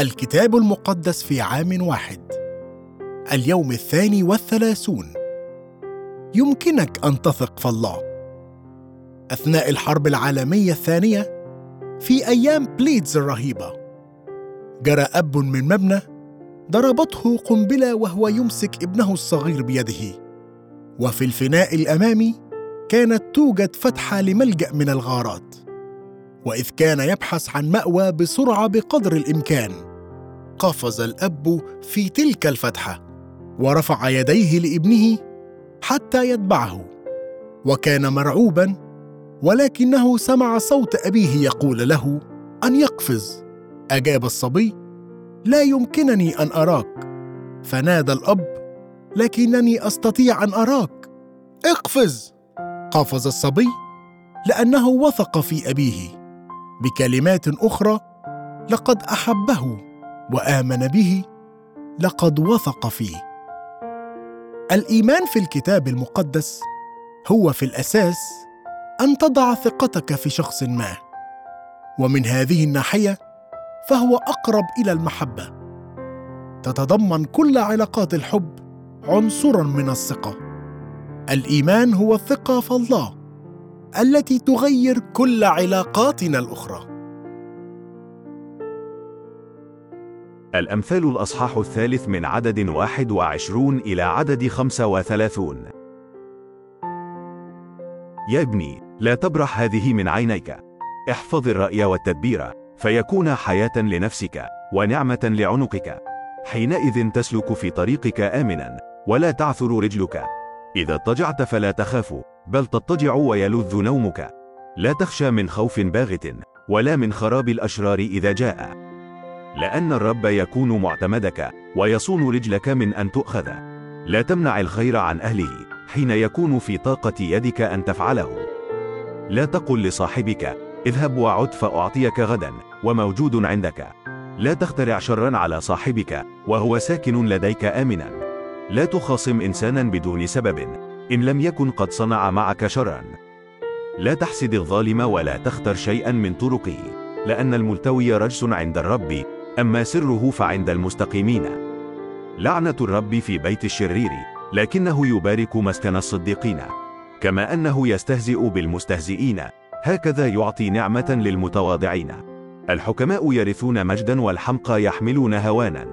الكتاب المقدس في عام واحد. اليوم الثاني والثلاثون. يمكنك أن تثق في الله. أثناء الحرب العالمية الثانية في أيام بليدز الرهيبة جرى أب من مبنى ضربته قنبلة وهو يمسك ابنه الصغير بيده. وفي الفناء الأمامي كانت توجد فتحة لملجأ من الغارات. وإذ كان يبحث عن مأوى بسرعة بقدر الإمكان. قفز الأب في تلك الفتحة ورفع يديه لابنه حتى يتبعه وكان مرعوبا ولكنه سمع صوت أبيه يقول له أن يقفز. أجاب الصبي لا يمكنني أن أراك. فنادى الأب لكنني أستطيع أن أراك. اقفز. قفز الصبي لأنه وثق في أبيه. بكلمات أخرى لقد أحبه. وآمن به لقد وثق فيه. الإيمان في الكتاب المقدس هو في الأساس أن تضع ثقتك في شخص ما ومن هذه الناحية فهو أقرب إلى المحبة. تتضمن كل علاقات الحب عنصرا من الثقة. الإيمان هو الثقة في الله التي تغير كل علاقاتنا الأخرى. الأمثال الأصحاح الثالث من عدد واحد وعشرون إلى عدد خمسة وثلاثون. يا ابني لا تبرح هذه من عينيك. احفظ الرأي والتدبير فيكون حياة لنفسك ونعمة لعنقك. حينئذ تسلك في طريقك آمنا ولا تعثر رجلك. إذا اضطجعت فلا تخاف بل تضطجع ويلذ نومك. لا تخشى من خوف باغت ولا من خراب الأشرار إذا جاء. لأن الرب يكون معتمدك ويصون رجلك من أن تؤخذ. لا تمنع الخير عن أهله حين يكون في طاقة يدك أن تفعله. لا تقل لصاحبك اذهب وعد فأعطيك غدا وموجود عندك. لا تخترع شرا على صاحبك وهو ساكن لديك آمنا. لا تخاصم إنسانا بدون سبب إن لم يكن قد صنع معك شرا. لا تحسد الظالم ولا تختر شيئا من طرقه لأن الملتوي رجس عند الرب أما سره فعند المستقيمين. لعنة الرب في بيت الشرير لكنه يبارك مسكن الصديقين. كما أنه يستهزئ بالمستهزئين هكذا يعطي نعمة للمتواضعين. الحكماء يرثون مجدا والحمقى يحملون هوانا.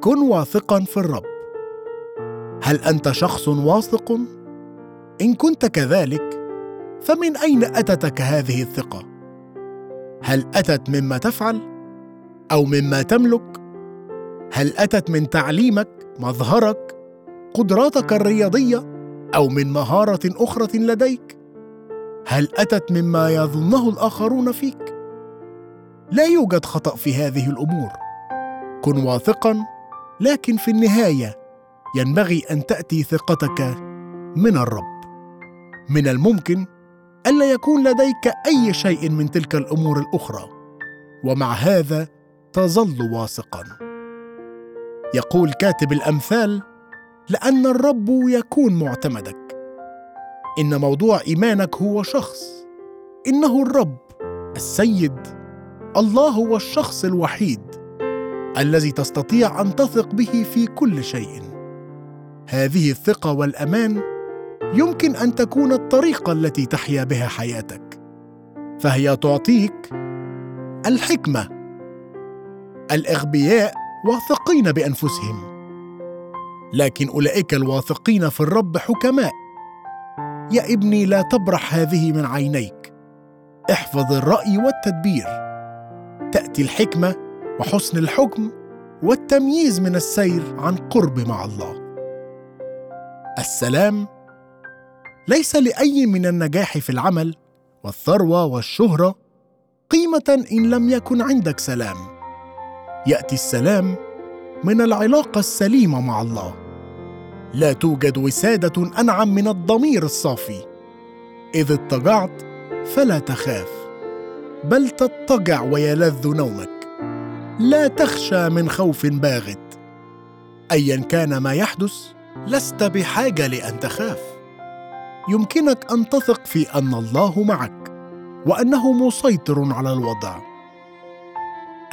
كن واثقا في الرب. هل أنت شخص واثق؟ إن كنت كذلك فمن أين أتتك هذه الثقة؟ هل أتت مما تفعل أو مما تملك؟ هل أتت من تعليمك مظهرك قدراتك الرياضية أو من مهارة أخرى لديك؟ هل أتت مما يظنه الآخرون فيك؟ لا يوجد خطأ في هذه الأمور. كن واثقا لكن في النهاية ينبغي أن تأتي ثقتك من الرب. من الممكن الا يكون لديك أي شيء من تلك الأمور الأخرى. ومع هذا تظل واثقا. يقول كاتب الأمثال لأن الرب يكون معتمدك. إن موضوع إيمانك هو شخص. إنه الرب السيد الله هو الشخص الوحيد الذي تستطيع أن تثق به في كل شيء. هذه الثقة والأمان يمكن أن تكون الطريقة التي تحيا بها حياتك. فهي تعطيك الحكمة الإغبياء واثقين بأنفسهم. لكن أولئك الواثقين في الرب حكماء. يا ابني لا تبرح هذه من عينيك. احفظ الرأي والتدبير. تأتي الحكمة وحسن الحكم والتمييز من السير عن قرب مع الله. السلام ليس لأي من النجاح في العمل والثروة والشهرة قيمة إن لم يكن عندك سلام. يأتي السلام من العلاقة السليمة مع الله. لا توجد وسادة أنعم من الضمير الصافي. إذ اضطجعت فلا تخاف بل تضطجع ويلذ نومك. لا تخشى من خوف باغت. ايا كان ما يحدث لست بحاجة لأن تخاف. يمكنك أن تثق في أن الله معك وأنه مسيطر على الوضع.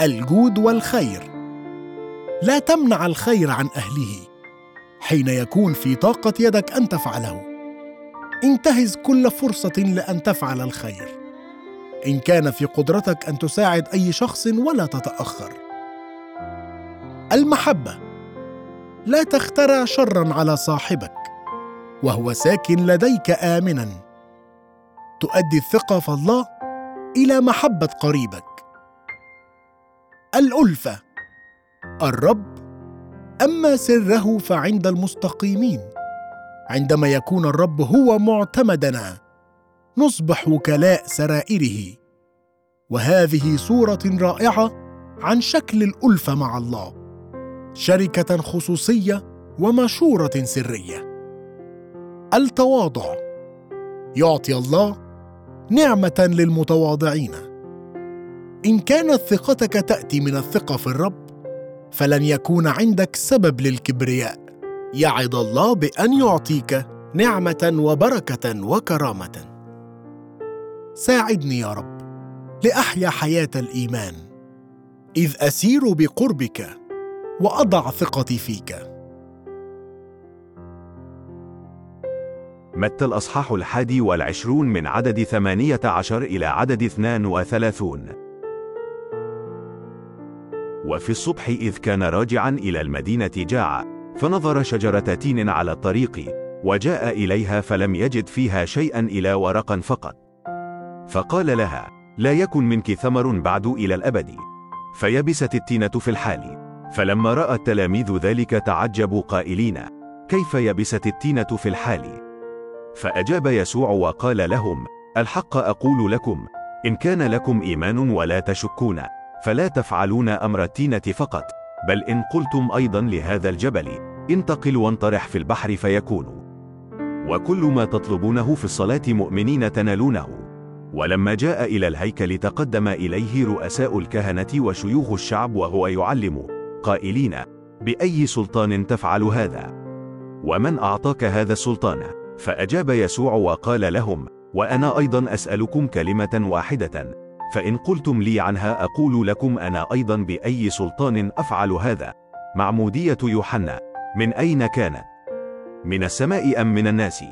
الجود والخير. لا تمنع الخير عن أهله حين يكون في طاقة يدك أن تفعله. انتهز كل فرصة لأن تفعل الخير. إن كان في قدرتك أن تساعد أي شخص ولا تتأخر. المحبة. لا تخترع شرا على صاحبك. وهو ساكن لديك آمنا. تؤدي الثقة في الله إلى محبة قريبك. الألفة الرب أما سره فعند المستقيمين. عندما يكون الرب هو معتمدنا نصبح وكلاء سرائره. وهذه صورة رائعة عن شكل الألفة مع الله. شركة خصوصية ومشورة سرية. التواضع. يعطي الله نعمة للمتواضعين. إن كانت ثقتك تأتي من الثقة في الرب فلن يكون عندك سبب للكبرياء. يعد الله بأن يعطيك نعمة وبركة وكرامة. ساعدني يا رب لأحيا حياة الإيمان. إذ أسير بقربك وأضع ثقتي فيك. متى الأصحاح الحادي والعشرون من عدد ثمانية عشر إلى عدد اثنان وثلاثون. وفي الصبح إذ كان راجعا إلى المدينة جاع فنظر شجرة تين على الطريق وجاء إليها فلم يجد فيها شيئا إلا ورقا فقط. فقال لها لا يكن منك ثمر بعد إلى الأبد. فيبست التينة في الحال. فلما رأى التلاميذ ذلك تعجبوا قائلين كيف يبست التينة في الحال؟ فأجاب يسوع وقال لهم الحق أقول لكم إن كان لكم إيمان ولا تشكون فلا تفعلون أمر التينة فقط بل إن قلتم أيضا لهذا الجبل انتقل وانطرح في البحر فيكون. وكل ما تطلبونه في الصلاة مؤمنين تنالونه. ولما جاء إلى الهيكل تقدم إليه رؤساء الكهنة وشيوخ الشعب وهو يعلم قائلين بأي سلطان تفعل هذا؟ ومن أعطاك هذا السلطان؟ فأجاب يسوع وقال لهم وأنا أيضا أسألكم كلمة واحدة فإن قلتم لي عنها أقول لكم أنا أيضا بأي سلطان أفعل هذا معمودية يوحنا من أين كانت؟ من السماء أم من الناس؟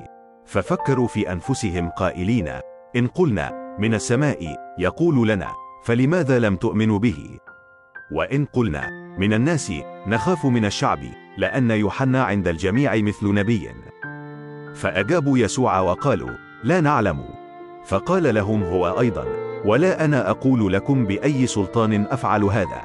ففكروا في أنفسهم قائلين إن قلنا من السماء يقول لنا فلماذا لم تؤمنوا به؟ وإن قلنا من الناس نخاف من الشعب لأن يوحنا عند الجميع مثل نبي فأجابوا يسوع وقالوا لا نعلم. فقال لهم هو أيضا ولا أنا أقول لكم بأي سلطان أفعل هذا.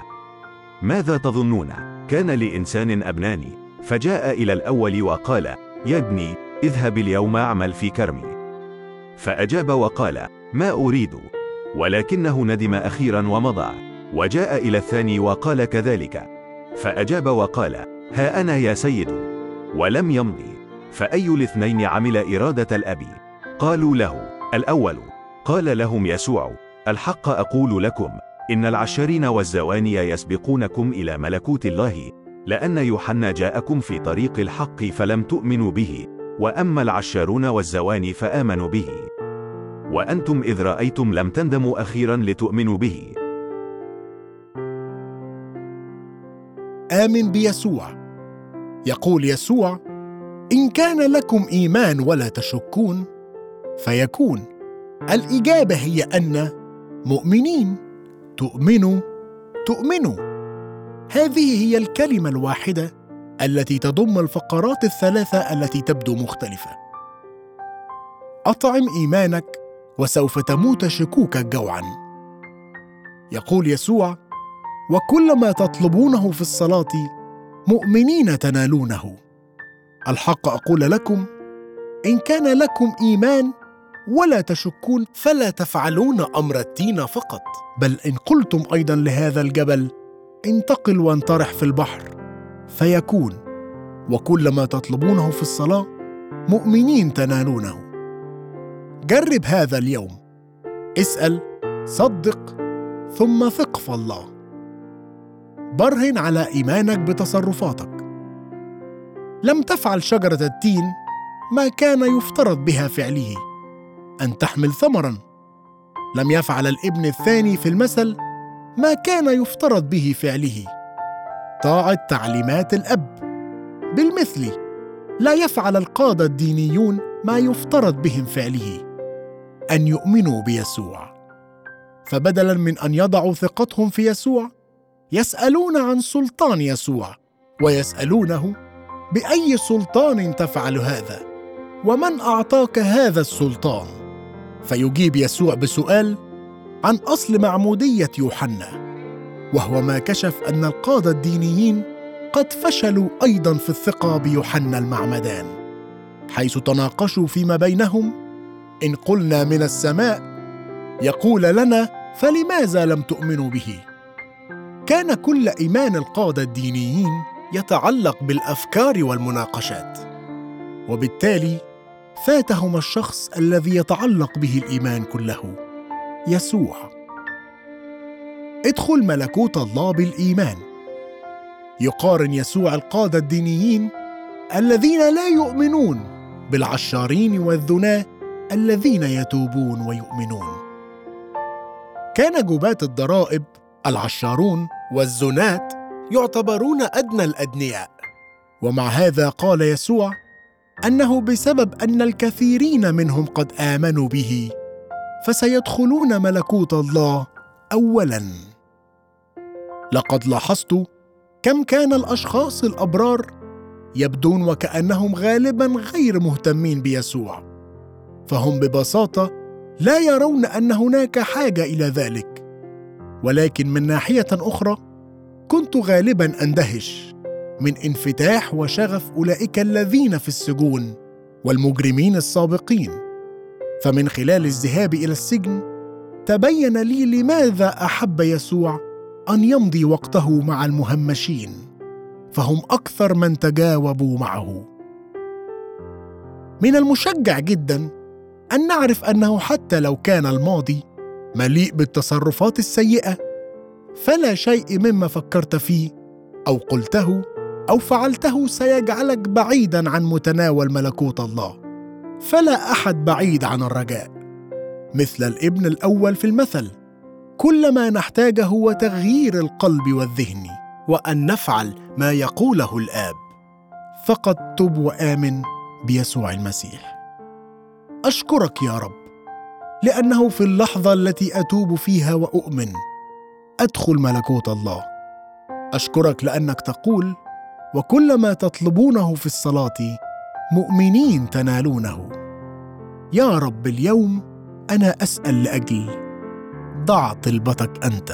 ماذا تظنون؟ كان لإنسان أبنان فجاء إلى الأول وقال يا ابني اذهب اليوم اعمل في كرمي. فأجاب وقال ما أريد. ولكنه ندم أخيرا ومضى. وجاء إلى الثاني وقال كذلك. فأجاب وقال ها أنا يا سيد. ولم يمضي. فأي الاثنين عمل إرادة الأب قالوا له الأول. قال لهم يسوع الحق أقول لكم إن العشرين والزواني يسبقونكم إلى ملكوت الله لأن يوحنا جاءكم في طريق الحق فلم تؤمنوا به وأما العشرون والزواني فآمنوا به. وأنتم إذ رأيتم لم تندموا أخيرا لتؤمنوا به. آمن بيسوع. يقول يسوع إن كان لكم إيمان ولا تشكون فيكون. الإجابة هي أن مؤمنين تؤمنوا تؤمنوا هذه هي الكلمة الواحدة التي تضم الفقرات الثلاثة التي تبدو مختلفة. أطعم إيمانك وسوف تموت شكوكك جوعا. يقول يسوع وكل ما تطلبونه في الصلاة مؤمنين تنالونه. الحق أقول لكم إن كان لكم إيمان ولا تشكون فلا تفعلون أمر التين فقط. بل إن قلتم أيضا لهذا الجبل انتقل وانطرح في البحر. فيكون وكل ما تطلبونه في الصلاة مؤمنين تنالونه. جرب هذا اليوم. اسأل صدق ثم ثق في الله. برهن على إيمانك بتصرفاتك. لم تفعل شجرة التين ما كان يفترض بها فعله أن تحمل ثمرا. لم يفعل الابن الثاني في المثل ما كان يفترض به فعله. طاعه تعليمات الأب. بالمثل لا يفعل القاده الدينيون ما يفترض بهم فعله أن يؤمنوا بيسوع. فبدلا من أن يضعوا ثقتهم في يسوع يسألون عن سلطان يسوع ويسألونه بأي سلطان تفعل هذا؟ ومن أعطاك هذا السلطان؟ فيجيب يسوع بسؤال عن أصل معمودية يوحنا وهو ما كشف أن القادة الدينيين قد فشلوا أيضا في الثقه بيوحنا المعمدان حيث تناقشوا فيما بينهم إن قلنا من السماء يقول لنا فلماذا لم تؤمنوا به؟ كان كل إيمان القادة الدينيين يتعلق بالأفكار والمناقشات. وبالتالي فاتهم الشخص الذي يتعلق به الإيمان كله يسوع. ادخل ملكوت الله بالإيمان. يقارن يسوع القادة الدينيين الذين لا يؤمنون بالعشارين والذناه الذين يتوبون ويؤمنون. كان جباة الضرائب العشارون والزنات يعتبرون أدنى الأدنياء. ومع هذا قال يسوع أنه بسبب أن الكثيرين منهم قد آمنوا به فسيدخلون ملكوت الله اولا. لقد لاحظت كم كان الأشخاص الأبرار يبدون وكأنهم غالبا غير مهتمين بيسوع فهم ببساطة لا يرون أن هناك حاجة إلى ذلك ولكن من ناحية أخرى كنت غالبا أندهش. من انفتاح وشغف أولئك الذين في السجون والمجرمين السابقين. فمن خلال الذهاب إلى السجن تبين لي لماذا أحب يسوع أن يمضي وقته مع المهمشين فهم أكثر من تجاوبوا معه. من المشجع جدا أن نعرف أنه حتى لو كان الماضي مليء بالتصرفات السيئة فلا شيء مما فكرت فيه أو قلته أو فعلته سيجعلك بعيدا عن متناول ملكوت الله. فلا أحد بعيد عن الرجاء. مثل الإبن الأول في المثل كل ما نحتاجه هو تغيير القلب والذهن وأن نفعل ما يقوله الآب. فقد تب وآمن بيسوع المسيح. أشكرك يا رب لأنه في اللحظة التي أتوب فيها وأؤمن أدخل ملكوت الله. أشكرك لأنك تقول وكل ما تطلبونه في الصلاة مؤمنين تنالونه. يا رب اليوم أنا أسأل لأجل ضع طلبتك أنت.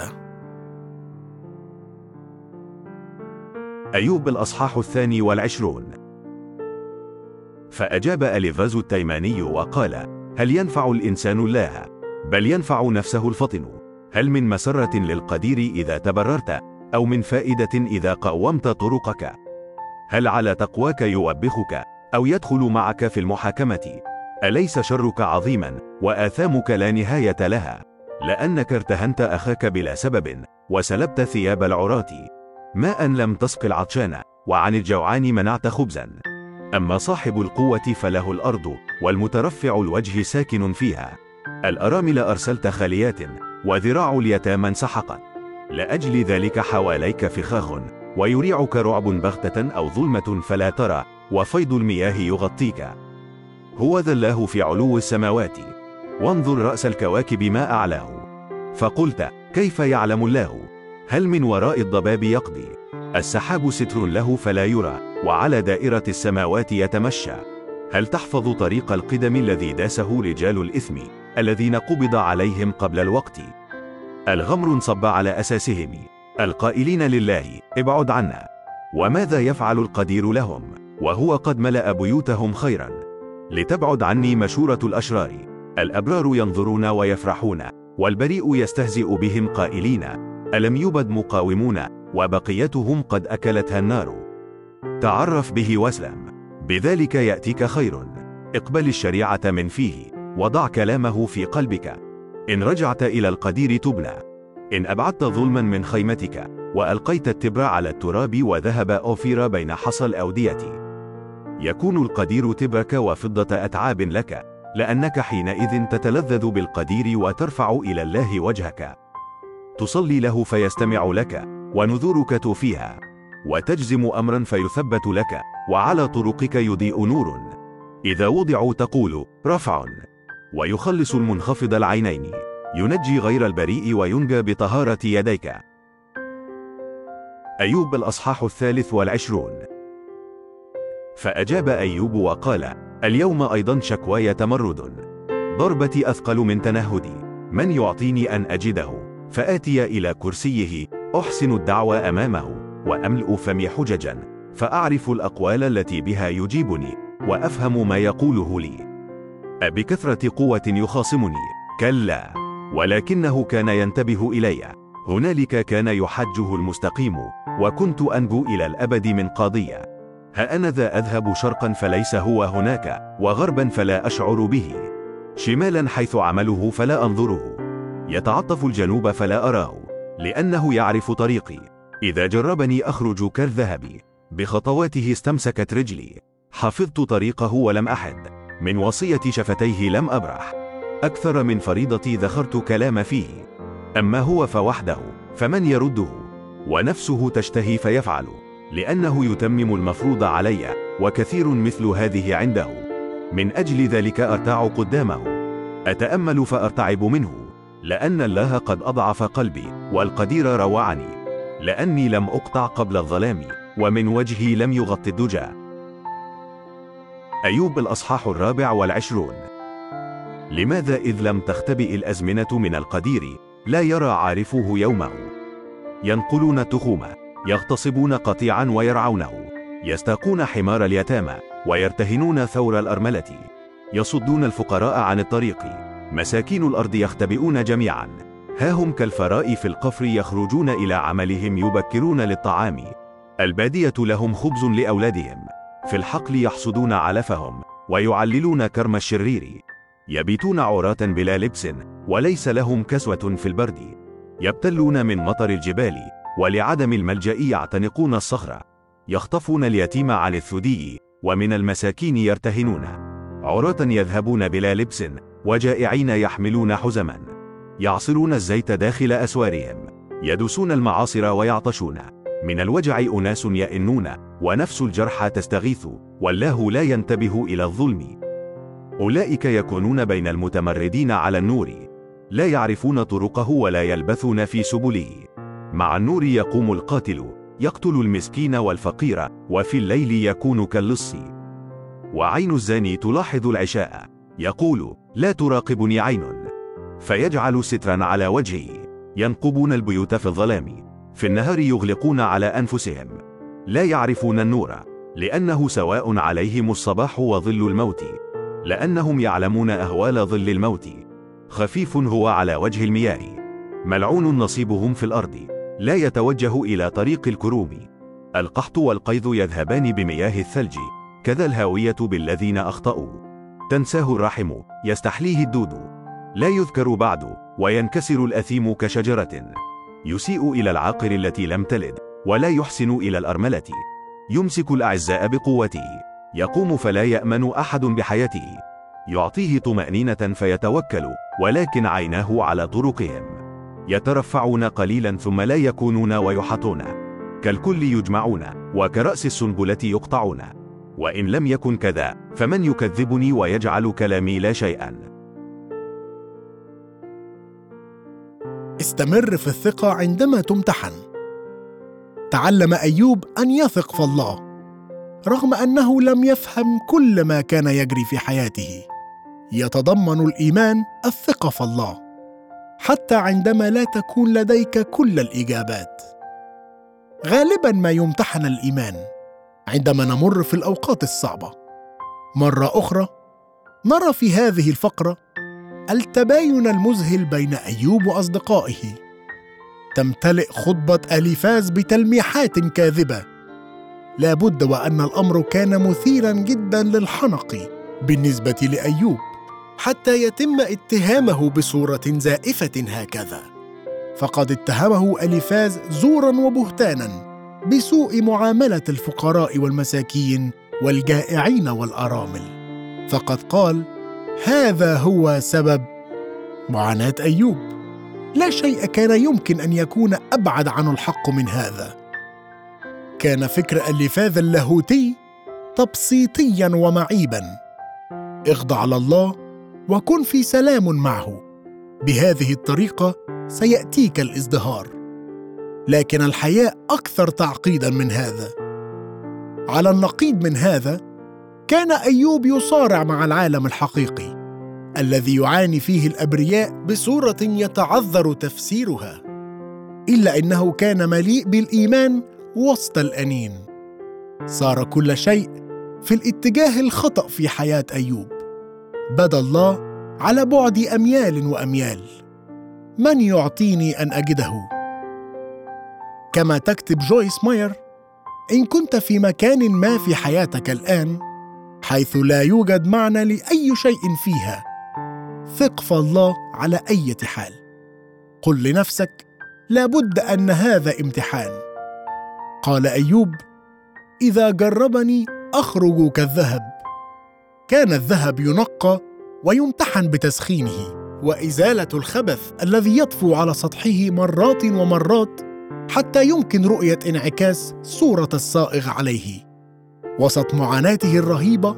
أيوب الأصحاح الثاني والعشرون. فأجاب أليفاز التيماني وقال هل ينفع الإنسان الله؟ بل ينفع نفسه الفطن. هل من مسرة للقدير إذا تبررت أو من فائدة إذا قومت طرقك؟ هل على تقواك يوبخك أو يدخل معك في المحاكمة؟ أليس شرك عظيما وآثامك لا نهاية لها؟ لأنك ارتهنت أخاك بلا سبب وسلبت ثياب العراة. ماء لم تسق العطشان وعن الجوعان منعت خبزا. أما صاحب القوة فله الأرض والمترفع الوجه ساكن فيها. الأرامل أرسلت خاليات. وذراع اليتامى انسحقت لأجل ذلك حواليك فخاخ ويريعك رعب بغتة أو ظلمة فلا ترى وفيض المياه يغطيك. هو ذا الله في علو السماوات. وانظر رأس الكواكب ما أعلاه. فقلت كيف يعلم الله؟ هل من وراء الضباب يقضي؟ السحاب ستر له فلا يرى وعلى دائرة السماوات يتمشى. هل تحفظ طريق القدم الذي داسه رجال الإثم؟ الذين قبض عليهم قبل الوقت. الغمر انصب على أساسهم. القائلين لله ابعد عنا. وماذا يفعل القدير لهم؟ وهو قد ملأ بيوتهم خيرا. لتبعد عني مشورة الأشرار. الأبرار ينظرون ويفرحون والبريء يستهزئ بهم قائلين. ألم يبد مقاومون؟ وبقيتهم قد أكلتها النار. تعرف به واسلم. بذلك يأتيك خير. اقبل الشريعة من فيه. وضع كلامه في قلبك. إن رجعت إلى القدير تبلى. إن أبعدت ظلما من خيمتك. وألقيت التبر على التراب وذهب أوفير بين حصى الأودية. يكون القدير تبرك وفضة أتعاب لك. لأنك حينئذ تتلذذ بالقدير وترفع إلى الله وجهك. تصلي له فيستمع لك. ونذورك توفيها. وتجزم أمرا فيثبت لك. وعلى طرقك يضيء نور. إذا وضعوا تقول رفع. ويخلص المنخفض العينين. ينجي غير البريء وينجى بطهارة يديك. أيوب الأصحاح الثالث والعشرون. فأجاب أيوب وقال اليوم أيضا شكواي تمرد. ضربتي أثقل من تنهدي. من يعطيني أن أجده؟ فآتي إلى كرسيه أحسن الدعوى أمامه وأملأ فمي حججا. فأعرف الأقوال التي بها يجيبني وأفهم ما يقوله لي. أبكثرة قوة يخاصمني. كلا. ولكنه كان ينتبه إلي. هنالك كان يحجه المستقيم. وكنت أنجو إلى الأبد من قاضية ها أنا ذا أذهب شرقا فليس هو هناك. وغربا فلا أشعر به. شمالا حيث عمله فلا أنظره. يتعطف الجنوب فلا أراه. لأنه يعرف طريقي. إذا جربني أخرج كالذهب بخطواته استمسكت رجلي. حفظت طريقه ولم أحد. من وصية شفتيه لم أبرح. أكثر من فريضتي ذخرت كلام فيه. أما هو فوحده فمن يرده؟ ونفسه تشتهي فيفعل. لأنه يتمم المفروض علي وكثير مثل هذه عنده. من أجل ذلك أرتاع قدامه. أتأمل فأرتعب منه. لأن الله قد أضعف قلبي والقدير روعني. لأني لم أقطع قبل الظلام ومن وجهي لم يغطي الدجى. أيوب الأصحاح الرابع والعشرون. لماذا إذ لم تختبئ الأزمنة من القدير؟ لا يرى عارفه يومه. ينقلون التخوم يغتصبون قطيعا ويرعونه يستاقون حمار اليتامى ويرتهنون ثور الأرملة. يصدون الفقراء عن الطريق. مساكين الأرض يختبئون جميعا. ها هم كالفراء في القفر يخرجون إلى عملهم يبكرون للطعام. البادية لهم خبز لأولادهم. في الحقل يحصدون علفهم ويعللون كرم الشرير. يبيتون عراة بلا لبس وليس لهم كسوة في البرد. يبتلون من مطر الجبال ولعدم الملجأ يعتنقون الصخرة يخطفون اليتيم عن الثدي ومن المساكين يرتهنون. عراة يذهبون بلا لبس وجائعين يحملون حزما. يعصرون الزيت داخل أسوارهم. يدسون المعاصر ويعطشون. من الوجع أناس يئنون ونفس الجرحى تستغيث والله لا ينتبه إلى الظلم. أولئك يكونون بين المتمردين على النور. لا يعرفون طرقه ولا يلبثون في سبله. مع النور يقوم القاتل يقتل المسكين والفقير وفي الليل يكون كاللص. وعين الزاني تلاحظ العشاء. يقول لا تراقبني عين. فيجعل سترا على وجهه ينقبون البيوت في الظلام. في النهار يغلقون على أنفسهم. لا يعرفون النور لأنه سواء عليهم الصباح وظل الموت. لأنهم يعلمون أهوال ظل الموت. خفيف هو على وجه المياه. ملعون نصيبهم في الأرض. لا يتوجه إلى طريق الكروم. القحط والقيظ يذهبان بمياه الثلج. كذا الهاوية بالذين أخطأوا. تنساه الرحم. يستحليه الدود. لا يذكر بعد وينكسر الأثيم كشجرة. يسيء إلى العاقر التي لم تلد ولا يحسن إلى الأرملة. يمسك الأعزاء بقوته. يقوم فلا يأمن أحد بحياته. يعطيه طمأنينة فيتوكل ولكن عيناه على طرقهم. يترفعون قليلا ثم لا يكونون ويحطون. كالكل يجمعون وكرأس السنبلة يقطعون. وإن لم يكن كذا فمن يكذبني ويجعل كلامي لا شيئا؟ استمر في الثقة عندما تمتحن. تعلم أيوب أن يثق في الله، رغم أنه لم يفهم كل ما كان يجري في حياته. يتضمن الإيمان الثقة في الله، حتى عندما لا تكون لديك كل الإجابات. غالبا ما يمتحن الإيمان عندما نمر في الأوقات الصعبة. مرة أخرى نرى في هذه الفقرة التباين المذهل بين أيوب وأصدقائه. تمتلئ خطبة اليفاز بتلميحات كاذبة. لا بد وأن الأمر كان مثيرا جدا للحنق بالنسبة لأيوب حتى يتم اتهامه بصورة زائفة هكذا. فقد اتهمه اليفاز زورا وبهتانا بسوء معاملة الفقراء والمساكين والجائعين والأرامل. فقد قال هذا هو سبب معاناة أيوب. لا شيء كان يمكن أن يكون أبعد عن الحق من هذا. كان فكر اللفاذ اللاهوتي تبسيطيا ومعيبا. اخضع لله وكن في سلام معه. بهذه الطريقة سيأتيك الازدهار. لكن الحياة أكثر تعقيدا من هذا. على النقيض من هذا كان أيوب يصارع مع العالم الحقيقي الذي يعاني فيه الأبرياء بصورة يتعذر تفسيرها إلا إنه كان مليء بالإيمان وسط الأنين. صار كل شيء في الاتجاه الخطأ في حياة أيوب. بدا الله على بعد أميال وأميال. من يعطيني أن أجده؟ كما تكتب جويس ماير إن كنت في مكان ما في حياتك الآن حيث لا يوجد معنى لأي شيء فيها. ثق في الله على أي حال. قل لنفسك لابد أن هذا امتحان. قال أيوب إذا جربني أخرج كالذهب. كان الذهب ينقى ويمتحن بتسخينه وإزالة الخبث الذي يطفو على سطحه مرات ومرات حتى يمكن رؤية انعكاس صورة الصائغ عليه. وسط معاناته الرهيبة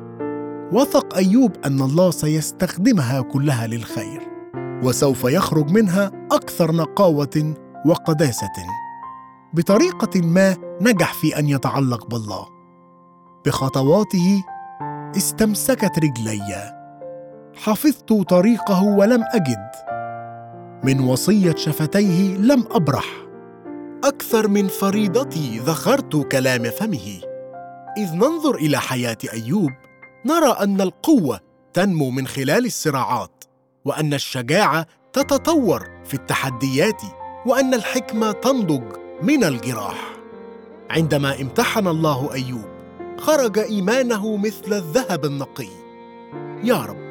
وثق أيوب أن الله سيستخدمها كلها للخير وسوف يخرج منها أكثر نقاوة وقداسة. بطريقة ما نجح في أن يتعلق بالله. بخطواته استمسكت رجلي. حفظت طريقه ولم أجد. من وصية شفتيه لم أبرح. أكثر من فريضتي ذخرت كلام فمه. إذ ننظر إلى حياة أيوب نرى أن القوة تنمو من خلال الصراعات وأن الشجاعة تتطور في التحديات وأن الحكمة تنضج من الجراح. عندما امتحن الله أيوب خرج إيمانه مثل الذهب النقي. يا رب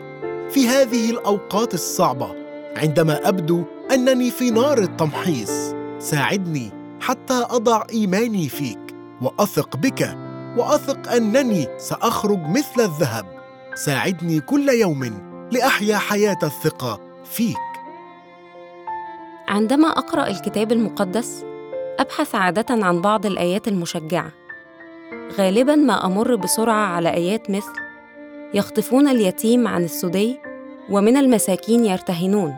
في هذه الأوقات الصعبة عندما أبدو أنني في نار التمحيص ساعدني حتى أضع إيماني فيك وأثق بك وأثق أنني سأخرج مثل الذهب. ساعدني كل يوم لأحيا حياة الثقة فيك. عندما أقرأ الكتاب المقدس أبحث عادة عن بعض الآيات المشجعة. غالبا ما أمر بسرعة على آيات مثل يخطفون اليتيم عن السدي ومن المساكين يرتهنون.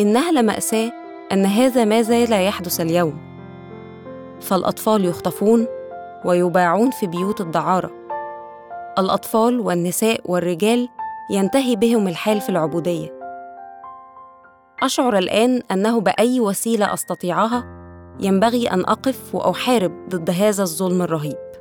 إنها لمأساة أن هذا ما زال يحدث اليوم. فالأطفال يخطفون ويباعون في بيوت الدعارة. الأطفال والنساء والرجال ينتهي بهم الحال في العبودية. أشعر الآن أنه بأي وسيلة أستطيعها ينبغي أن أقف وأحارب ضد هذا الظلم الرهيب.